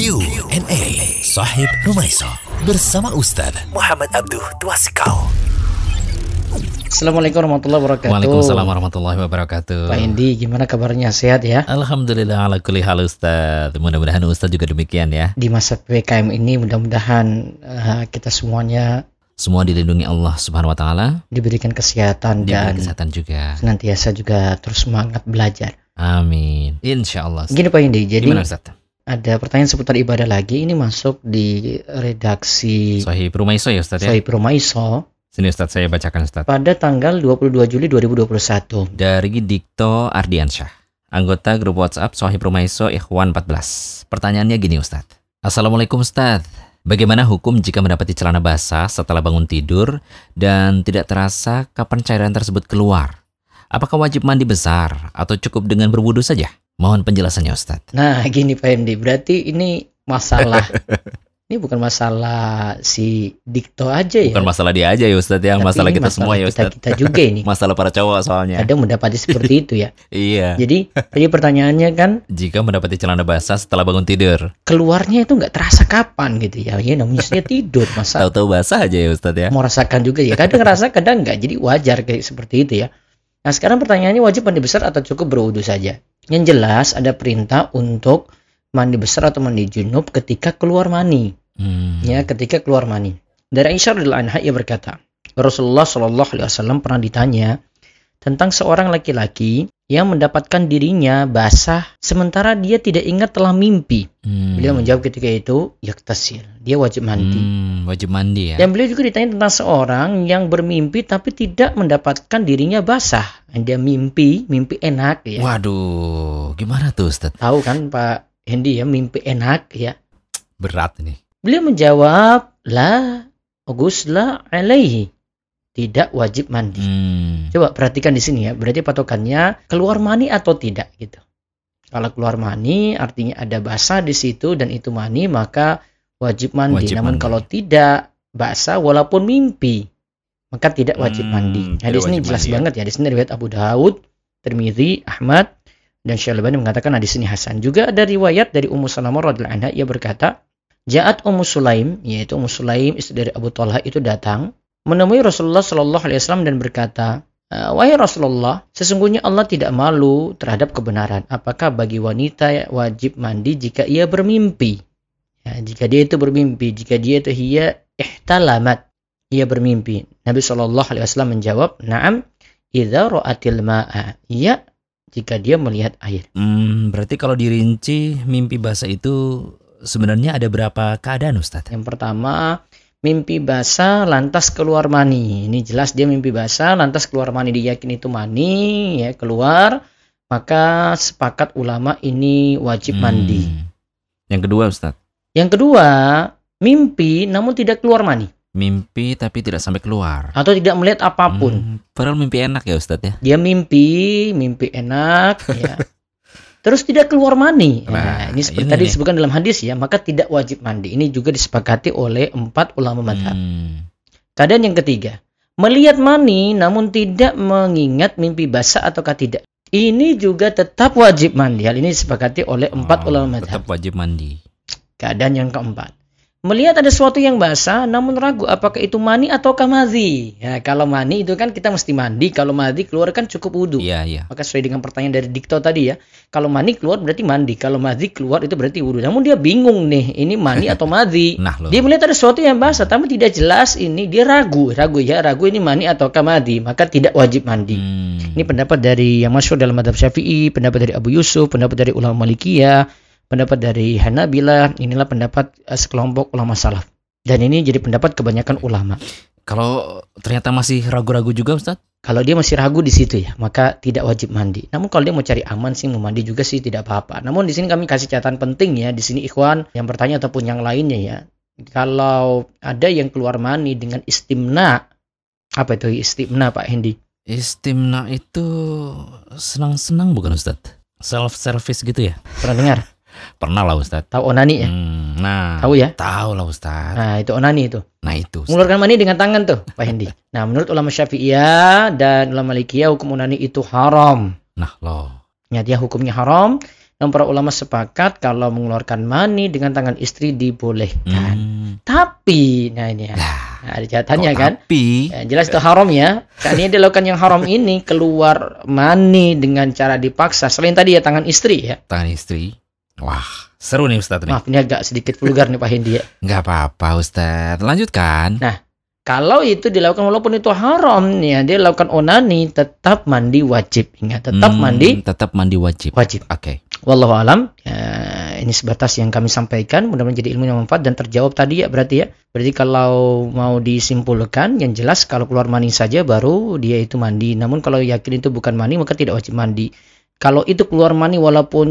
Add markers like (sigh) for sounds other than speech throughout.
Q&A Sahib Rumaisa bersama Ustaz Muhammad Abduh Twasikal. Assalamualaikum warahmatullahi wabarakatuh. Waalaikumsalam warahmatullahi wabarakatuh. Pak Hendi, gimana kabarnya? Sehat ya? Alhamdulillah ala kulli hal Ustaz. Mudah-mudahan Ustaz juga demikian ya. Di masa PPKM ini mudah-mudahan uh, kita semuanya Semua dilindungi Allah Subhanahu wa taala, diberikan kesehatan diberi dan kesehatan juga. senantiasa juga terus semangat belajar. Amin. Insyaallah. Gini Pak Hendi, jadi Gimana Ustaz? Ada pertanyaan seputar ibadah lagi. Ini masuk di redaksi Sahih Rumaiso ya Ustaz ya. Sohib Rumaiso Sini Ustaz saya bacakan Ustaz. pada tanggal 22 Juli 2021. Dari Dikto Ardiansyah, anggota grup WhatsApp Sohib Rumaiso Ikhwan 14. Pertanyaannya gini Ustaz. Assalamualaikum Ustaz. Bagaimana hukum jika mendapati celana basah setelah bangun tidur dan tidak terasa kapan cairan tersebut keluar? Apakah wajib mandi besar atau cukup dengan berwudu saja? Mohon penjelasannya Ustaz. Nah, gini Pak Hendi, berarti ini masalah (laughs) ini bukan masalah si Dikto aja ya. Bukan masalah dia aja ya Ustaz ya, Tapi masalah kita semua ya kita, Ustaz. kita juga ini. (laughs) Masalah para cowok soalnya. Kadang mendapati seperti itu ya. (laughs) Iya. Jadi tadi pertanyaannya kan Jika mendapati celana basah setelah bangun tidur, keluarnya itu nggak terasa kapan gitu ya. Ya namanya saya tidur masa tahu-tahu basah aja ya Ustaz ya. mau rasakan juga ya. Kadang ngerasa kadang nggak. Jadi wajar kayak seperti itu ya. Nah sekarang pertanyaannya wajib mandi besar atau cukup berwudu saja? Yang jelas ada perintah untuk mandi besar atau mandi junub ketika keluar mani. Hmm. ya ketika keluar mani. Dari Aisyah radhiyallahu anha ia berkata, Rasulullah Shallallahu alaihi wasallam pernah ditanya tentang seorang laki-laki yang mendapatkan dirinya basah sementara dia tidak ingat telah mimpi. Hmm. Beliau menjawab ketika itu, yaktasil. Dia wajib mandi. Hmm, wajib mandi ya. Dan beliau juga ditanya tentang seorang yang bermimpi tapi tidak mendapatkan dirinya basah. Dia mimpi, mimpi enak ya. Waduh, gimana tuh Ustaz? Tahu kan Pak Hendy ya, mimpi enak ya. Berat nih. Beliau menjawab, la ghusla alaihi. Tidak wajib mandi. Hmm. Coba perhatikan di sini ya. Berarti patokannya keluar mani atau tidak gitu. Kalau keluar mani artinya ada basah di situ dan itu mani maka wajib mandi. Wajib Namun mandi. kalau tidak basah walaupun mimpi maka tidak wajib Hmm, mandi. Nah, di tidak sini jelas mandi ya. banget ya. Di sini riwayat Abu Daud, Tirmidzi, Ahmad dan Syalbani mengatakan hadis ini hasan. Juga ada riwayat dari Ummu Salamah radhiyallahu anha ia berkata, Ja'at Ummu Sulaim, yaitu Ummu Sulaim istri dari Abu Talha itu datang menemui Rasulullah Shallallahu alaihi wasallam dan berkata, "Eh, Wahai Rasulullah, sesungguhnya Allah tidak malu terhadap kebenaran. Apakah bagi wanita wajib mandi jika ia bermimpi? Ya, jika dia itu bermimpi, jika dia itu hiya ihtalamat, ia bermimpi. Nabi Shallallahu alaihi wasallam menjawab, "Na'am, idza ra'atil ma'a." Iya, jika dia melihat air. Hmm, berarti kalau dirinci mimpi basah itu sebenarnya ada berapa keadaan Ustaz? Yang pertama, mimpi basah lantas keluar mani. Ini jelas dia mimpi basah lantas keluar mani diyakini itu mani ya keluar, maka sepakat ulama ini wajib Hmm. mandi. Yang kedua Ustaz, Yang kedua, mimpi namun tidak keluar mani mimpi tapi tidak sampai keluar. atau tidak melihat apa pun. Hmm, padahal mimpi enak ya Ustaz ya. Dia mimpi, mimpi enak ya. (laughs) Terus tidak keluar mani. Nah, Nah, ini seperti ini tadi disebutkan dalam hadis ya, maka tidak wajib mandi. Ini juga disepakati oleh empat ulama madhab. Hmm. Keadaan yang ketiga, melihat mani namun tidak mengingat mimpi basah ataukah tidak. Ini juga tetap wajib mandi. Hal ini disepakati oleh empat Oh, ulama madhab. Tetap wajib mandi. Keadaan yang keempat, melihat ada sesuatu yang basah namun ragu apakah itu mani ataukah madhi. Ya, kalau mani itu kan kita mesti mandi, kalau madhi keluar kan cukup wudhu. Iya, iya. Maka sesuai dengan pertanyaan dari Dikto tadi ya, kalau mani keluar berarti mandi, kalau madhi keluar itu berarti wudhu. Namun dia bingung nih, ini mani (laughs) atau madhi. Nah, loh. Dia melihat ada sesuatu yang basah, tapi tidak jelas ini. Dia ragu, ragu ya, ragu ini mani atau kamadi, maka tidak wajib mandi. Hmm. Ini pendapat dari yang masyhur dalam madhab syafi'i, pendapat dari Abu Yusuf, pendapat dari ulama Malikiyah, pendapat dari Hanabilah. Inilah pendapat eh, sekelompok ulama salaf. Dan ini jadi pendapat kebanyakan ulama. Kalau ternyata masih ragu-ragu juga Ustaz? Kalau dia masih ragu di situ ya, maka tidak wajib mandi. Namun kalau dia mau cari aman sih mau mandi juga sih tidak apa-apa. Namun di sini kami kasih catatan penting ya, di sini ikhwan yang bertanya ataupun yang lainnya ya. Kalau ada yang keluar mani dengan istimna, apa itu istimna Pak Hendi? Istimna itu senang-senang bukan Ustaz? Self service gitu ya? Pernah dengar? (laughs) Pernah lah Ustaz. Tahu onani ya? Hmm, nah, Tahu ya? tahu lah Ustaz. Nah, itu onani itu. Nah itu. Ustaz. Mengeluarkan mani dengan tangan tuh, Pak Hendi. Nah, menurut ulama Syafi'iyah dan ulama Malikiyah hukum onani itu haram. Nah loh. Ya, dia hukumnya haram. Dan para ulama sepakat kalau mengeluarkan mani dengan tangan istri dibolehkan. Hmm. Tapi, nah ini ya, nah, ada catatannya kok kan. Tapi, Ya, jelas itu haram ya. Karena dia lakukan yang haram ini keluar mani dengan cara dipaksa. Selain tadi ya tangan istri ya. tangan istri. Wah, seru nih Ustadz nih. Maaf ini agak sedikit vulgar nih Pak Hendi ya. Nggak apa-apa Ustadz. Lanjutkan. Kalau itu dilakukan walaupun itu haram ya, dia lakukan onani tetap mandi wajib. Ingat tetap Hmm, mandi Tetap mandi wajib. wajib. Oke. Wallahu alam. Ya, ini sebatas yang kami sampaikan. Mudah-mudahan jadi ilmu yang manfaat dan terjawab tadi ya berarti ya. Berarti kalau mau disimpulkan yang jelas kalau keluar mani saja baru dia itu mandi. Namun kalau yakin itu bukan mani maka tidak wajib mandi. Kalau itu keluar mani walaupun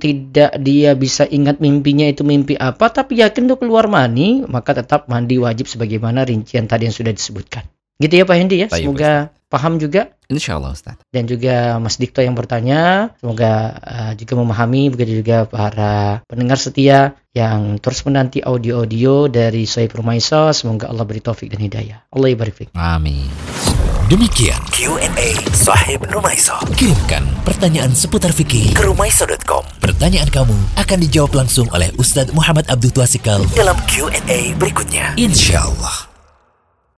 tidak dia bisa ingat mimpinya itu mimpi apa tapi yakin itu keluar mani maka tetap mandi wajib sebagaimana rincian tadi yang sudah disebutkan. Gitu ya Pak Hendi ya. Baik, Semoga paham juga Insya Allah Ustadz. dan juga Mas Dikto yang bertanya. Semoga uh, juga memahami, begitu juga para pendengar setia yang terus menanti audio-audio dari Sohib Rumaiso. Semoga Allah beri taufik dan hidayah. Allah ibarik. Amin. Demikian Q&A Sahib Rumaiso. Kirimkan pertanyaan seputar fikih ke rumaiso.com. Pertanyaan kamu akan dijawab langsung oleh Ustadz Muhammad Abdul Twasikal dalam Q&A berikutnya. Insya Allah.